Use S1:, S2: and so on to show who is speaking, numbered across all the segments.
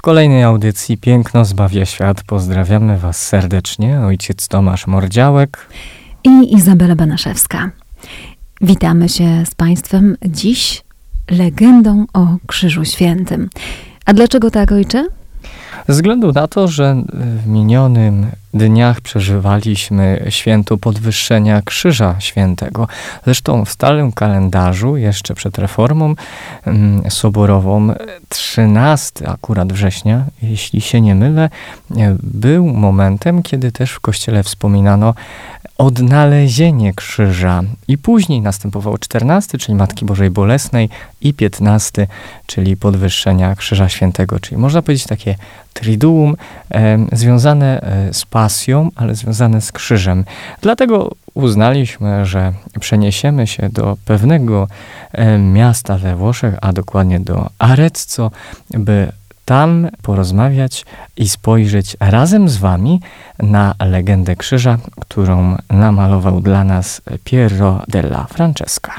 S1: W kolejnej audycji Piękno zbawia świat pozdrawiamy Was serdecznie. Ojciec Tomasz Mordziałek
S2: i Izabela Banaszewska. Witamy się z Państwem dziś legendą o Krzyżu Świętym. A dlaczego tak, ojcze?
S1: Ze względu na to, że w minionym dniach przeżywaliśmy święto podwyższenia Krzyża Świętego. Zresztą w stałym kalendarzu, jeszcze przed reformą mm, soborową, 13 akurat września, jeśli się nie mylę, był momentem, kiedy też w kościele wspominano odnalezienie krzyża. I później następował 14, czyli Matki Bożej Bolesnej, i 15, czyli podwyższenia Krzyża Świętego. Czyli można powiedzieć takie triduum e, związane z pasją, ale związane z krzyżem. Dlatego uznaliśmy, że przeniesiemy się do pewnego e, miasta we Włoszech, a dokładnie do Arezzo, by tam porozmawiać i spojrzeć razem z Wami na legendę krzyża, którą namalował dla nas Piero della Francesca.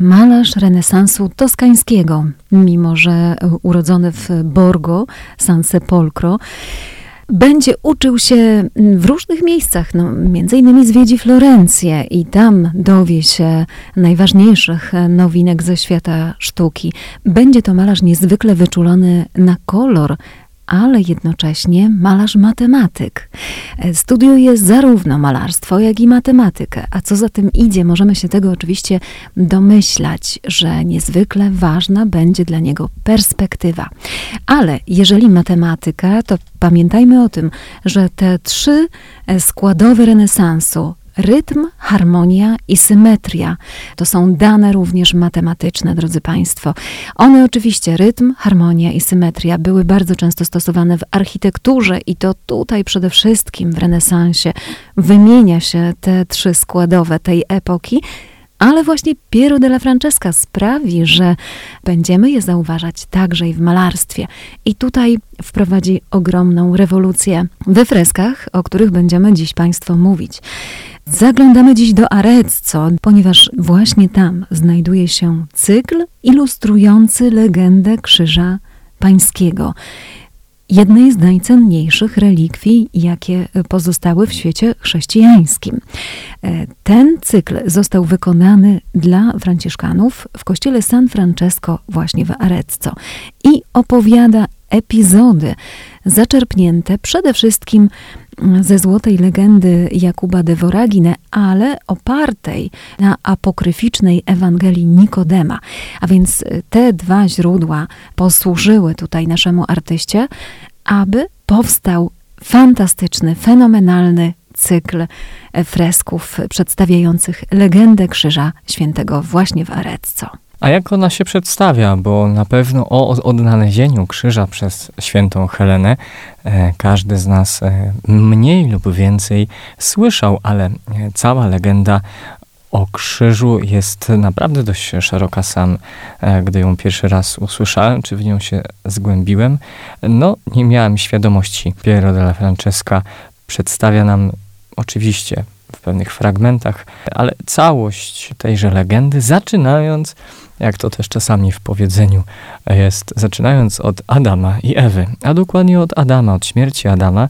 S2: Malarz renesansu toskańskiego, mimo że urodzony w Borgo, San Sepolcro, będzie uczył się mm, w różnych miejscach, no, między innymi zwiedzi Florencję i tam dowie się najważniejszych e, nowinek ze świata sztuki. Będzie to malarz niezwykle wyczulony na kolor, ale jednocześnie malarz matematyk. E, studiuje zarówno malarstwo, jak i matematykę, a co za tym idzie, możemy się tego oczywiście domyślać, że niezwykle ważna będzie dla niego perspektywa. Ale jeżeli matematyka, to pamiętajmy o tym, że te trzy e, składowe renesansu Rytm, harmonia i symetria to są dane również matematyczne, drodzy Państwo. One oczywiście, rytm, harmonia i symetria, były bardzo często stosowane w architekturze i to tutaj przede wszystkim w renesansie wymienia się te trzy składowe tej epoki. Ale właśnie Piero della Francesca sprawi, że będziemy je zauważać także i w malarstwie. I tutaj wprowadzi ogromną rewolucję we freskach, o których będziemy dziś Państwu mówić. Zaglądamy dziś do Arezzo, ponieważ właśnie tam znajduje się cykl ilustrujący legendę Krzyża Pańskiego jednej z najcenniejszych relikwii, jakie pozostały w świecie chrześcijańskim. E, ten cykl został wykonany dla Franciszkanów w kościele San Francesco właśnie w Arezzo i opowiada epizody zaczerpnięte przede wszystkim ze złotej legendy Jakuba de Voragine, ale opartej na apokryficznej Ewangelii Nikodema. A więc te dwa źródła posłużyły tutaj naszemu artyście, aby powstał fantastyczny, fenomenalny cykl fresków przedstawiających legendę Krzyża Świętego właśnie w Arezzo.
S1: A jak ona się przedstawia? Bo na pewno o odnalezieniu krzyża przez świętą Helenę e, każdy z nas e, mniej lub więcej słyszał, ale e, cała legenda o krzyżu jest naprawdę dość szeroka. Sam, gdy ją pierwszy raz usłyszałem, czy w nią się zgłębiłem, no nie miałem świadomości. Piero della Francesca przedstawia nam oczywiście w pewnych fragmentach, ale całość tejże legendy, zaczynając jak to też czasami w powiedzeniu jest, zaczynając od Adama i Ewy, a dokładnie od Adama, od śmierci Adama,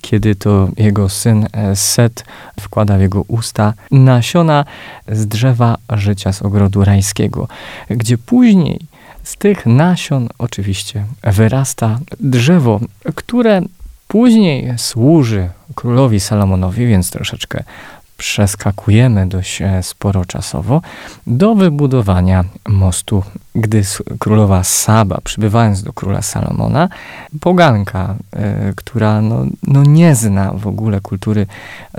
S1: kiedy to jego syn Set wkłada w jego usta nasiona z drzewa życia z ogrodu rajskiego, gdzie później z tych nasion oczywiście wyrasta drzewo, które później służy królowi Salomonowi, więc troszeczkę przeskakujemy dość e, sporo czasowo do wybudowania mostu, gdy królowa Saba, przybywając do króla Salomona, poganka, y, która no, no nie zna w ogóle kultury,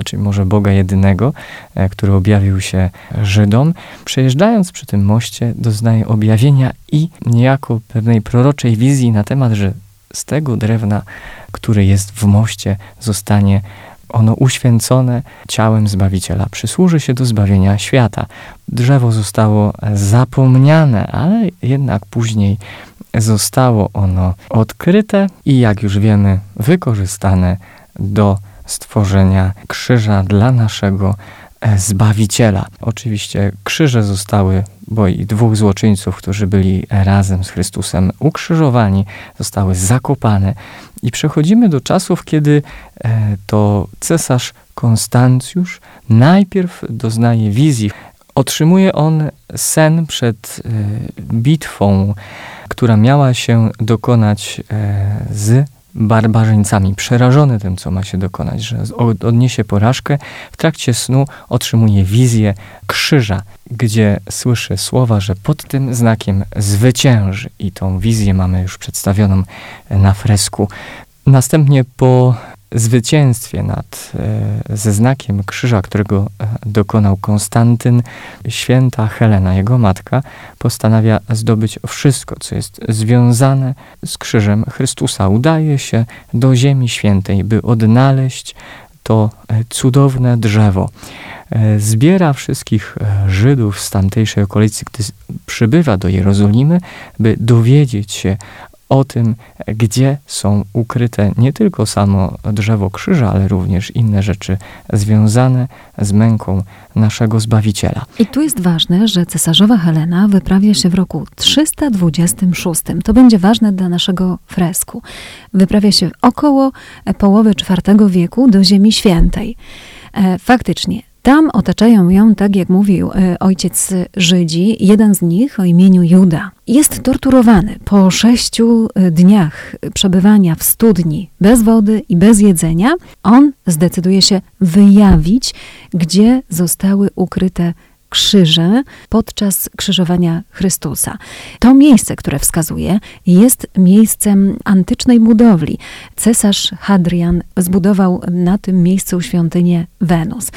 S1: czy może Boga jedynego, y, który objawił się Żydom, przejeżdżając przy tym moście, doznaje objawienia i niejako pewnej proroczej wizji na temat, że z tego drewna, które jest w moście, zostanie ono uświęcone ciałem Zbawiciela, przysłuży się do zbawienia świata. Drzewo zostało zapomniane, ale jednak później zostało ono odkryte i jak już wiemy, wykorzystane do stworzenia krzyża dla naszego Zbawiciela. Oczywiście krzyże zostały, bo i dwóch złoczyńców, którzy byli razem z Chrystusem ukrzyżowani, zostały zakopane. I przechodzimy do czasów, kiedy e, to cesarz Konstancjusz najpierw doznaje wizji. Otrzymuje on sen przed e, bitwą, która miała się dokonać z barbarzyńcami, przerażony tym, co ma się dokonać, że odniesie porażkę, w trakcie snu otrzymuje wizję krzyża, gdzie słyszy słowa, że pod tym znakiem zwycięży. I tą wizję mamy już przedstawioną na fresku. Następnie po zwycięstwie nad, e, ze znakiem krzyża, którego e, dokonał Konstantyn, święta Helena, jego matka, postanawia zdobyć wszystko, co jest związane z krzyżem Chrystusa. Udaje się do Ziemi Świętej, by odnaleźć to e, cudowne drzewo. Zbiera wszystkich Żydów z tamtejszej okolicy, gdy przybywa do Jerozolimy, by dowiedzieć się o tym, gdzie są ukryte nie tylko samo drzewo krzyża, ale również inne rzeczy związane z męką naszego Zbawiciela.
S2: I tu jest ważne, że cesarzowa Helena wyprawia się w roku 326. To będzie ważne dla naszego fresku. Wyprawia się około połowy IV wieku do Ziemi Świętej. E, faktycznie, tam otaczają ją, tak jak mówił e, ojciec Żydzi, jeden z nich o imieniu Juda. Jest torturowany po sześciu e, dniach przebywania w studni bez wody i bez jedzenia. On zdecyduje się wyjawić, gdzie zostały ukryte krzyże podczas krzyżowania Chrystusa. To miejsce, które wskazuje, jest miejscem antycznej budowli. Cesarz Hadrian zbudował na tym miejscu świątynię Wenus.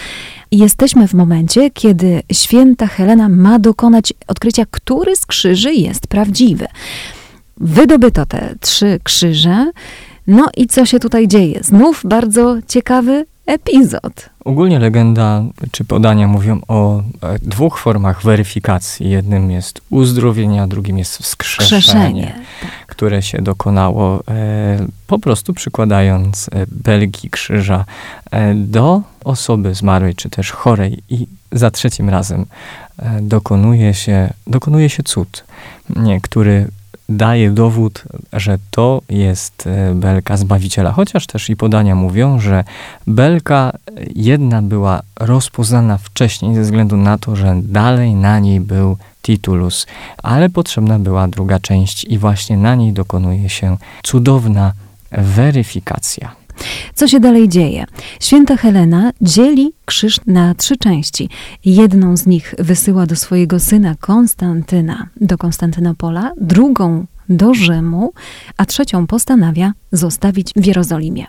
S2: Jesteśmy w momencie, kiedy święta Helena ma dokonać odkrycia, który z krzyży jest prawdziwy. Wydobyto te trzy krzyże. No i co się tutaj dzieje? Znów bardzo ciekawy epizod.
S1: Ogólnie legenda czy podania mówią o e, dwóch formach weryfikacji. Jednym jest uzdrowienie, a drugim jest wskrzeszenie, tak. które się dokonało e, po prostu przykładając e, belgi krzyża e, do osoby zmarłej czy też chorej i za trzecim razem e, dokonuje się, dokonuje się cud, nie, który daje dowód, że to jest e, belka Zbawiciela. Chociaż też i podania mówią, że belka jedna była rozpoznana wcześniej ze względu na to, że dalej na niej był titulus, ale potrzebna była druga część i właśnie na niej dokonuje się cudowna weryfikacja.
S2: Co się dalej dzieje? Święta Helena dzieli krzyż na trzy części. Jedną z nich wysyła do swojego syna Konstantyna, do Konstantynopola, drugą do Rzymu, a trzecią postanawia zostawić w Jerozolimie.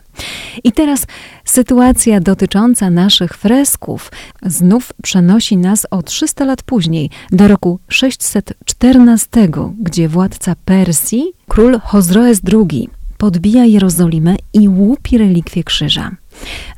S2: I teraz sytuacja dotycząca naszych fresków znów przenosi nas o 300 lat później, do roku 614, gdzie władca Persji, król Chozroes II, podbija Jerozolimę i łupi relikwie krzyża.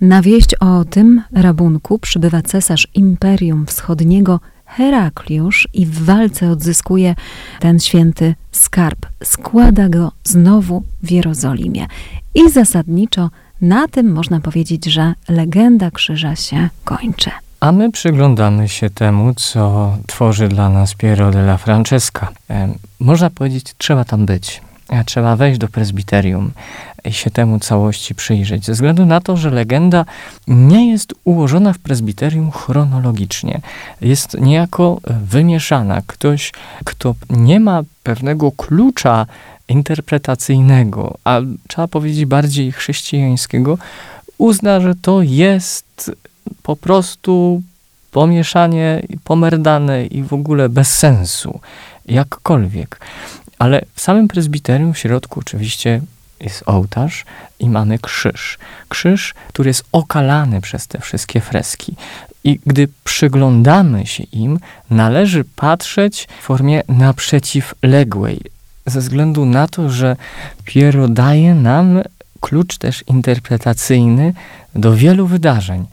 S2: Na wieść o tym rabunku przybywa cesarz Imperium Wschodniego Herakliusz i w walce odzyskuje ten święty skarb. Składa go znowu w Jerozolimie. I zasadniczo na tym można powiedzieć, że legenda krzyża się kończy.
S1: A my przyglądamy się temu, co tworzy dla nas Piero della Francesca. E, można powiedzieć, trzeba tam być. Trzeba wejść do prezbiterium i się temu całości przyjrzeć, ze względu na to, że legenda nie jest ułożona w prezbiterium chronologicznie. Jest niejako wymieszana. Ktoś, kto nie ma pewnego klucza interpretacyjnego, a trzeba powiedzieć bardziej chrześcijańskiego, uzna, że to jest po prostu pomieszanie, pomerdane i w ogóle bez sensu, jakkolwiek. Ale w samym prezbiterium w środku oczywiście jest ołtarz i mamy krzyż. Krzyż, który jest okalany przez te wszystkie freski. I gdy przyglądamy się im, należy patrzeć w formie naprzeciwległej. ze względu na to, że Piero daje nam klucz też interpretacyjny do wielu wydarzeń.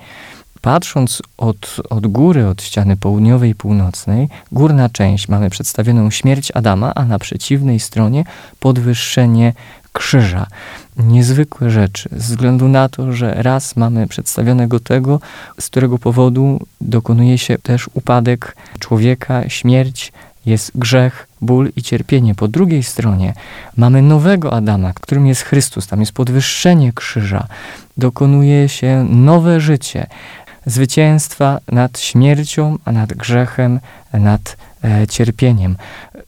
S1: Patrząc od, od góry, od ściany południowej i północnej, górna część mamy przedstawioną śmierć Adama, a na przeciwnej stronie podwyższenie krzyża. Niezwykłe rzeczy, ze względu na to, że raz mamy przedstawionego tego, z którego powodu dokonuje się też upadek człowieka, śmierć, jest grzech, ból i cierpienie. Po drugiej stronie mamy nowego Adama, którym jest Chrystus, tam jest podwyższenie krzyża, dokonuje się nowe życie, zwycięstwa nad śmiercią, nad grzechem, nad e, cierpieniem.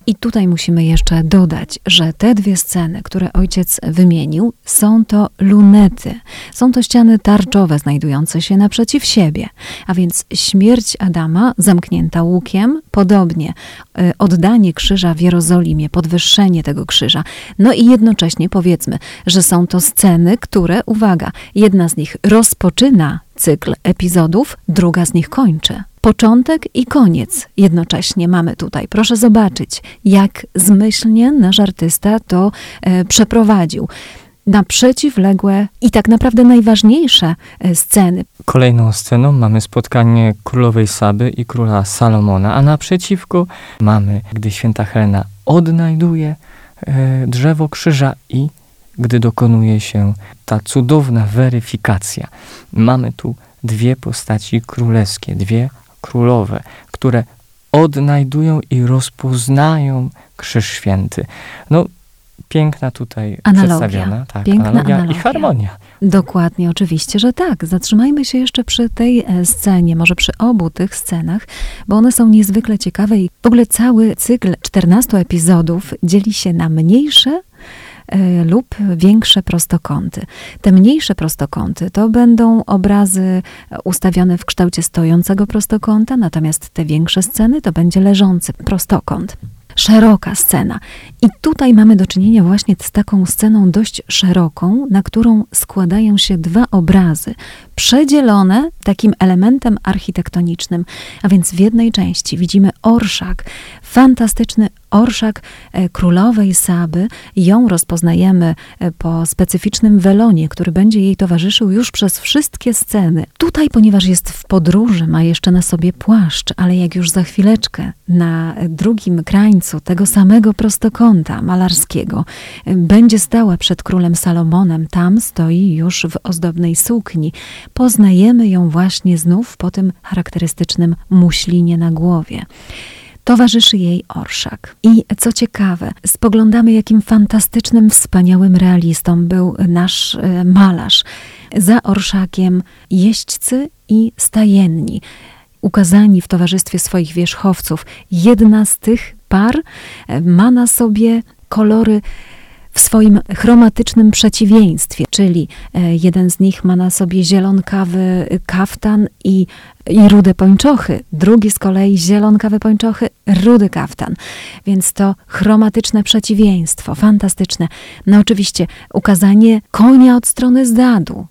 S2: I tutaj musimy jeszcze dodać, że te dwie sceny, które ojciec wymienił, są to lunety. Są to ściany tarczowe znajdujące się naprzeciw siebie. A więc śmierć Adama zamknięta łukiem, podobnie y, oddanie krzyża w Jerozolimie, podwyższenie tego krzyża. No i jednocześnie powiedzmy, że są to sceny, które, uwaga, jedna z nich rozpoczyna cykl epizodów, druga z nich kończy początek i koniec jednocześnie mamy tutaj. Proszę zobaczyć, jak zmyślnie nasz artysta to e, przeprowadził. Na przeciwległe i tak naprawdę najważniejsze e, sceny.
S1: Kolejną sceną mamy spotkanie królowej Saby i króla Salomona, a naprzeciwko mamy, gdy święta Helena odnajduje e, drzewo krzyża i gdy dokonuje się ta cudowna weryfikacja. Mamy tu dwie postaci królewskie, dwie królowe, które odnajdują i rozpoznają Krzyż Święty. No, piękna tutaj analogia. przedstawiona. Tak,
S2: piękna analogia,
S1: analogia i harmonia.
S2: Dokładnie, oczywiście, że tak. Zatrzymajmy się jeszcze przy tej e, scenie, może przy obu tych scenach, bo one są niezwykle ciekawe i w ogóle cały cykl 14 epizodów dzieli się na mniejsze lub większe prostokąty. Te mniejsze prostokąty to będą obrazy ustawione w kształcie stojącego prostokąta, natomiast te większe sceny to będzie leżący prostokąt szeroka scena. I tutaj mamy do czynienia właśnie z taką sceną dość szeroką, na którą składają się dwa obrazy, przedzielone takim elementem architektonicznym. A więc w jednej części widzimy orszak, fantastyczny orszak e, królowej Saby. Ją rozpoznajemy e, po specyficznym welonie, który będzie jej towarzyszył już przez wszystkie sceny. Tutaj, ponieważ jest w podróży, ma jeszcze na sobie płaszcz, ale jak już za chwileczkę na drugim krańcu tego samego prostokąta malarskiego e, będzie stała przed królem Salomonem, tam stoi już w ozdobnej sukni. Poznajemy ją właśnie znów po tym charakterystycznym muślinie na głowie. Towarzyszy jej orszak. I co ciekawe, spoglądamy, jakim fantastycznym, wspaniałym realistą był nasz e, malarz. Za orszakiem jeźdźcy i stajenni ukazani w towarzystwie swoich wierzchowców. Jedna z tych par e, ma na sobie kolory w swoim chromatycznym przeciwieństwie, czyli e, jeden z nich ma na sobie zielonkawy kaftan i, i rude pończochy, drugi z kolei zielonkawy pończochy, rudy kaftan. Więc to chromatyczne przeciwieństwo, fantastyczne. No oczywiście ukazanie konia od strony zdadu,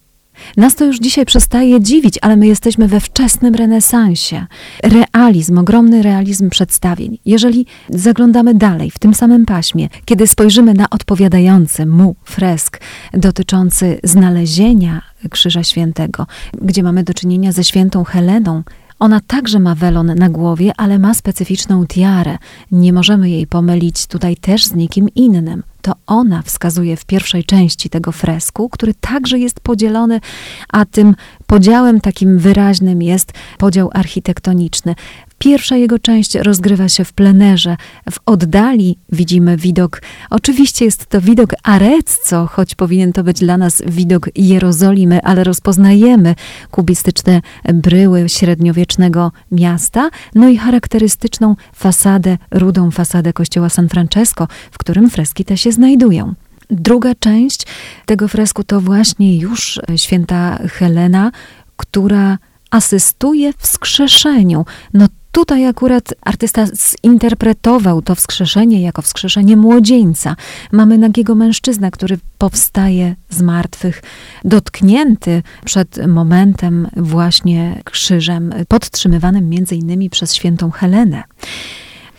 S2: nas to już dzisiaj przestaje dziwić, ale my jesteśmy we wczesnym renesansie. Realizm, ogromny realizm przedstawień. Jeżeli zaglądamy dalej, w tym samym paśmie, kiedy spojrzymy na odpowiadający mu fresk dotyczący znalezienia Krzyża Świętego, gdzie mamy do czynienia ze świętą Heleną, ona także ma welon na głowie, ale ma specyficzną tiarę. Nie możemy jej pomylić tutaj też z nikim innym to ona wskazuje w pierwszej części tego fresku, który także jest podzielony, a tym podziałem takim wyraźnym jest podział architektoniczny. Pierwsza jego część rozgrywa się w plenerze. W oddali widzimy widok, oczywiście jest to widok Arezzo, choć powinien to być dla nas widok Jerozolimy, ale rozpoznajemy kubistyczne bryły średniowiecznego miasta, no i charakterystyczną fasadę, rudą fasadę kościoła San Francesco, w którym freski te się znajdują. Druga część tego fresku to właśnie już święta Helena, która asystuje wskrzeszeniu. No tutaj akurat artysta zinterpretował to wskrzeszenie jako wskrzeszenie młodzieńca. Mamy nagiego mężczyznę, który powstaje z martwych, dotknięty przed momentem właśnie krzyżem, podtrzymywanym między innymi przez świętą Helenę.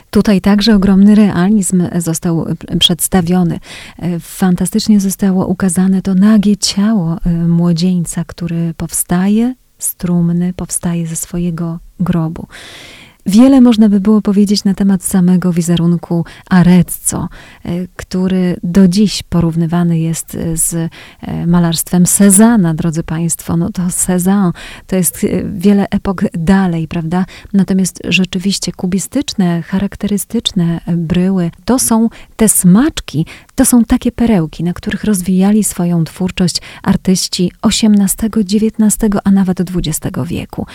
S2: Tutaj także ogromny realizm został przedstawiony. Fantastycznie zostało ukazane to nagie ciało młodzieńca, który powstaje z trumny, powstaje ze swojego grobu. Wiele można by było powiedzieć na temat samego wizerunku Arezzo, e, który do dziś porównywany jest e, z e, malarstwem Cezana, drodzy Państwo. No to Cezanne to jest wiele epok dalej, prawda? Natomiast rzeczywiście kubistyczne, charakterystyczne bryły to są te smaczki, to są takie perełki, na których rozwijali swoją twórczość artyści XVIII, XIX, a nawet XX wieku.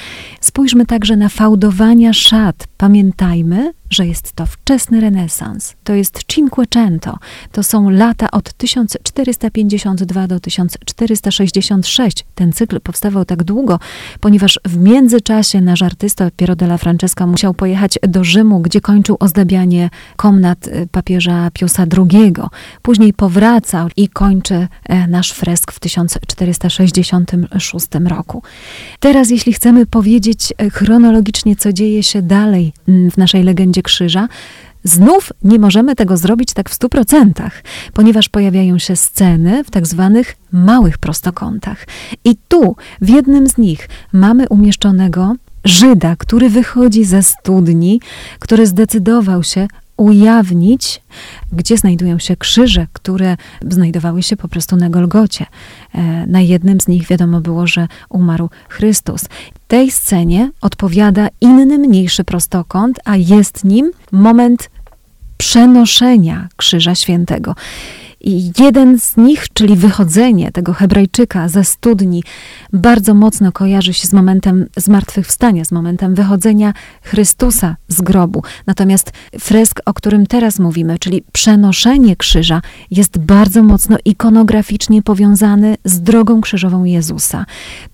S2: Spójrzmy także na fałdowania szat. Pamiętajmy, że jest to wczesny renesans. To jest Cinquecento. To są lata od 1452 do 1466. Ten cykl powstawał tak długo, ponieważ w międzyczasie nasz artysta Piero della Francesca musiał pojechać do Rzymu, gdzie kończył ozdabianie komnat y, papieża Piusa II. Później powraca i kończy e, nasz fresk w 1466 roku. Teraz, jeśli chcemy powiedzieć e, chronologicznie, co dzieje się dalej mm, w naszej legendzie krzyża, Znów nie możemy tego zrobić tak w stu procentach, ponieważ pojawiają się sceny w tak zwanych małych prostokątach. I tu, w jednym z nich, mamy umieszczonego Żyda, który wychodzi ze studni, który zdecydował się ujawnić, gdzie znajdują się krzyże, które znajdowały się po prostu na Golgocie. E, na jednym z nich wiadomo było, że umarł Chrystus. Tej scenie odpowiada inny mniejszy prostokąt, a jest nim moment przenoszenia Krzyża Świętego. I jeden z nich, czyli wychodzenie tego Hebrajczyka ze studni, bardzo mocno kojarzy się z momentem zmartwychwstania, z momentem wychodzenia Chrystusa z grobu. Natomiast fresk, o którym teraz mówimy, czyli przenoszenie krzyża, jest bardzo mocno ikonograficznie powiązany z drogą krzyżową Jezusa.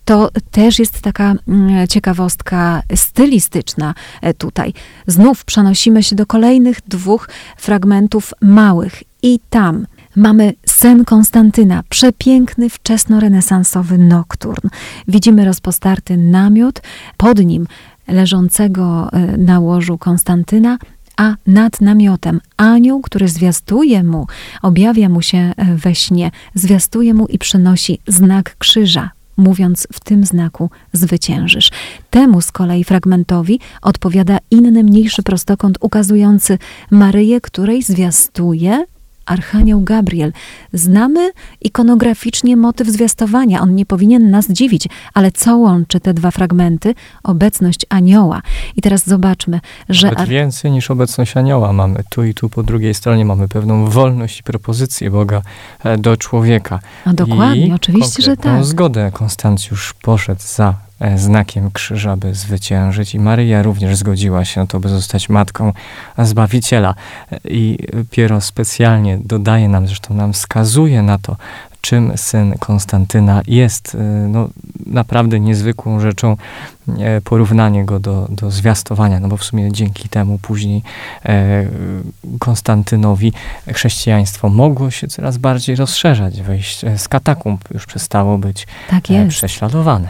S2: To też jest taka mm, ciekawostka stylistyczna e, tutaj. Znów przenosimy się do kolejnych dwóch fragmentów małych i tam Mamy sen Konstantyna, przepiękny, wczesnorenesansowy nokturn. Widzimy rozpostarty namiot, pod nim leżącego e, na łożu Konstantyna, a nad namiotem anioł, który zwiastuje mu, objawia mu się e, we śnie, zwiastuje mu i przynosi znak krzyża, mówiąc w tym znaku zwyciężysz. Temu z kolei fragmentowi odpowiada inny mniejszy prostokąt ukazujący Maryję, której zwiastuje Archanioł Gabriel. Znamy ikonograficznie motyw zwiastowania, on nie powinien nas dziwić, ale co łączy te dwa fragmenty? Obecność anioła. I teraz zobaczmy, że...
S1: Nawet ar... więcej niż obecność anioła mamy. Tu i tu po drugiej stronie mamy pewną wolność i propozycję Boga e, do człowieka.
S2: No dokładnie, I oczywiście, że tak.
S1: zgodę Konstancjusz poszedł za znakiem krzyża, by zwyciężyć. I Maryja również zgodziła się na to, by zostać matką Zbawiciela. I Piero specjalnie dodaje nam, zresztą nam wskazuje na to, czym syn Konstantyna jest. E, no, naprawdę niezwykłą rzeczą e, porównanie go do, do zwiastowania, no bo w sumie dzięki temu później Konstantynowi chrześcijaństwo mogło się coraz bardziej rozszerzać, wejść z katakumb już przestało być tak prześladowane.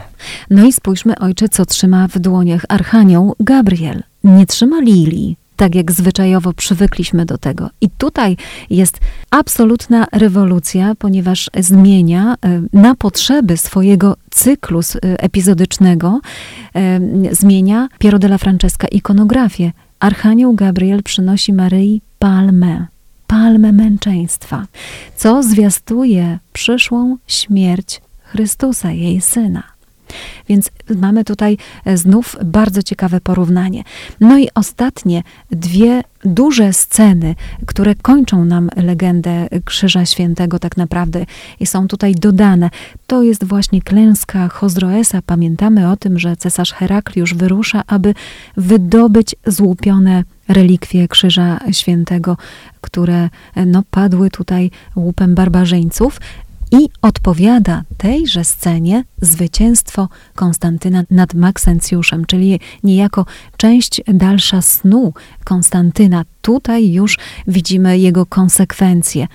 S2: No i spójrzmy, ojcze, co trzyma w dłoniach archanioł Gabriel. Nie trzyma lilii, tak jak zwyczajowo przywykliśmy do tego. I tutaj jest absolutna rewolucja, ponieważ zmienia e, na potrzeby swojego cyklu e, epizodycznego, e, zmienia Piero della Francesca ikonografię. Archanioł Gabriel przynosi Maryi palmę, palmę męczeństwa, co zwiastuje przyszłą śmierć Chrystusa, jej syna. Więc mamy tutaj e, znów bardzo ciekawe porównanie. No i ostatnie dwie duże sceny, które kończą nam legendę Krzyża Świętego, tak naprawdę i są tutaj dodane. To jest właśnie klęska Chozroesa. Pamiętamy o tym, że cesarz Herakliusz wyrusza, aby wydobyć złupione relikwie Krzyża Świętego, które e, no, padły tutaj łupem barbarzyńców i odpowiada tejże scenie zwycięstwo Konstantyna nad Maksencjuszem, czyli niejako część dalsza snu Konstantyna. Tutaj już widzimy jego konsekwencje.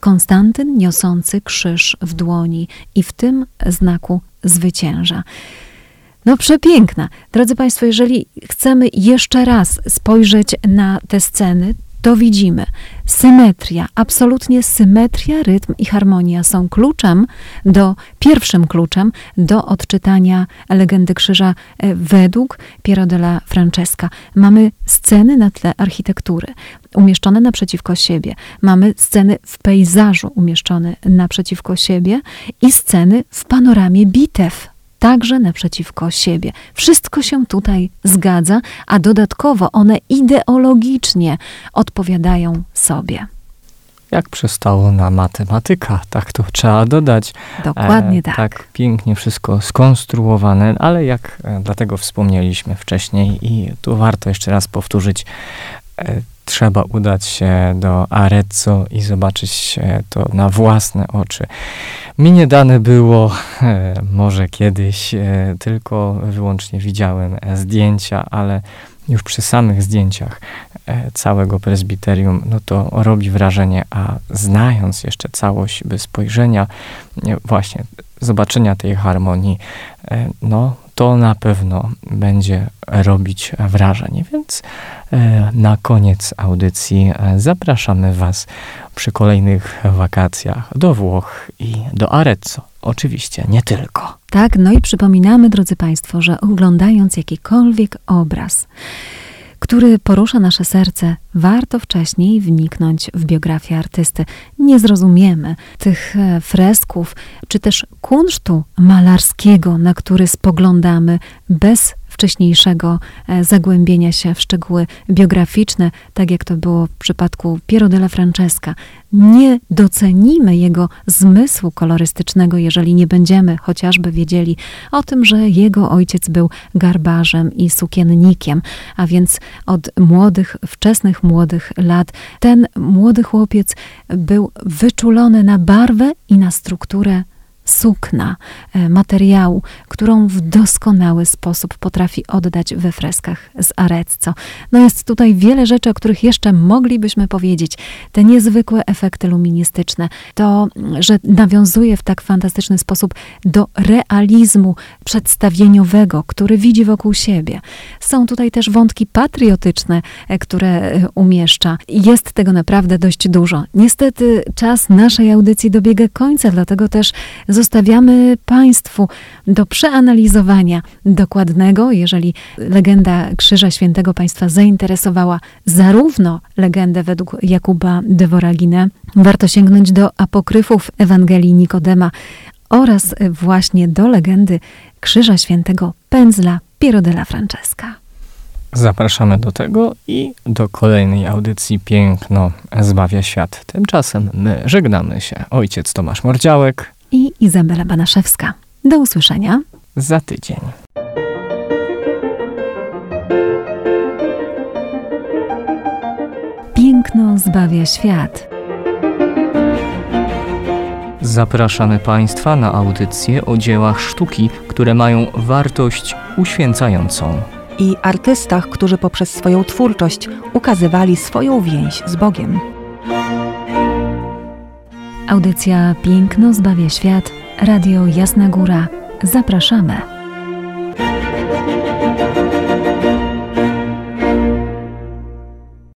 S2: Konstantyn niosący krzyż w dłoni i w tym znaku zwycięża. No przepiękna. Drodzy Państwo, jeżeli chcemy jeszcze raz spojrzeć na te sceny, to widzimy symetria, absolutnie symetria, rytm i harmonia są kluczem do, pierwszym kluczem do odczytania legendy krzyża e, według Piero della Francesca. Mamy sceny na tle architektury umieszczone naprzeciwko siebie. Mamy sceny w pejzażu umieszczone naprzeciwko siebie i sceny w panoramie bitew także naprzeciwko siebie. Wszystko się tutaj zgadza, a dodatkowo one ideologicznie odpowiadają sobie.
S1: Jak przystało na matematyka, tak to trzeba dodać.
S2: Dokładnie e, tak.
S1: Tak pięknie wszystko skonstruowane, ale jak e, dlatego wspomnieliśmy wcześniej i tu warto jeszcze raz powtórzyć, e, trzeba udać się do Arezzo i zobaczyć to na własne oczy. Mi nie dane było, e, może kiedyś, e, tylko wyłącznie widziałem e, zdjęcia, ale już przy samych zdjęciach całego prezbiterium, no to robi wrażenie, a znając jeszcze całość bez spojrzenia, właśnie zobaczenia tej harmonii, no to na pewno będzie robić wrażenie. Więc e, na koniec audycji e, zapraszamy Was przy kolejnych wakacjach do Włoch i do Arezzo. Oczywiście nie tylko.
S2: Tak, no i przypominamy, drodzy Państwo, że oglądając jakikolwiek obraz, który porusza nasze serce, warto wcześniej wniknąć w biografię artysty. Nie zrozumiemy tych e, fresków, czy też kunsztu malarskiego, na który spoglądamy bez wcześniejszego e, zagłębienia się w szczegóły biograficzne, tak jak to było w przypadku Piero della Francesca. Nie docenimy jego zmysłu kolorystycznego, jeżeli nie będziemy chociażby wiedzieli o tym, że jego ojciec był garbarzem i sukiennikiem, a więc od młodych, wczesnych młodych lat ten młody chłopiec był wyczulony na barwę i na strukturę sukna, e, materiału, którą w doskonały sposób potrafi oddać we freskach z Arezzo. No jest tutaj wiele rzeczy, o których jeszcze moglibyśmy powiedzieć. Te niezwykłe efekty luministyczne, to, że nawiązuje w tak fantastyczny sposób do realizmu przedstawieniowego, który widzi wokół siebie. Są tutaj też wątki patriotyczne, e, które e, umieszcza. Jest tego naprawdę dość dużo. Niestety czas naszej audycji dobiega końca, dlatego też zostawiamy Państwu do przeanalizowania dokładnego, jeżeli legenda Krzyża Świętego Państwa zainteresowała zarówno legendę według Jakuba de Voragine, warto sięgnąć do apokryfów Ewangelii Nikodema oraz właśnie do legendy Krzyża Świętego Pędzla Piero della Francesca.
S1: Zapraszamy do tego i do kolejnej audycji Piękno zbawia świat. Tymczasem my żegnamy się. Ojciec Tomasz Mordziałek
S2: i Izabela Banaszewska. Do usłyszenia
S1: za tydzień.
S2: Piękno zbawia świat.
S1: Zapraszamy Państwa na audycje o dziełach sztuki, które mają wartość uświęcającą.
S3: I artystach, którzy poprzez swoją twórczość ukazywali swoją więź z Bogiem.
S2: Audycja Piękno zbawia świat, Radio Jasna Góra. Zapraszamy.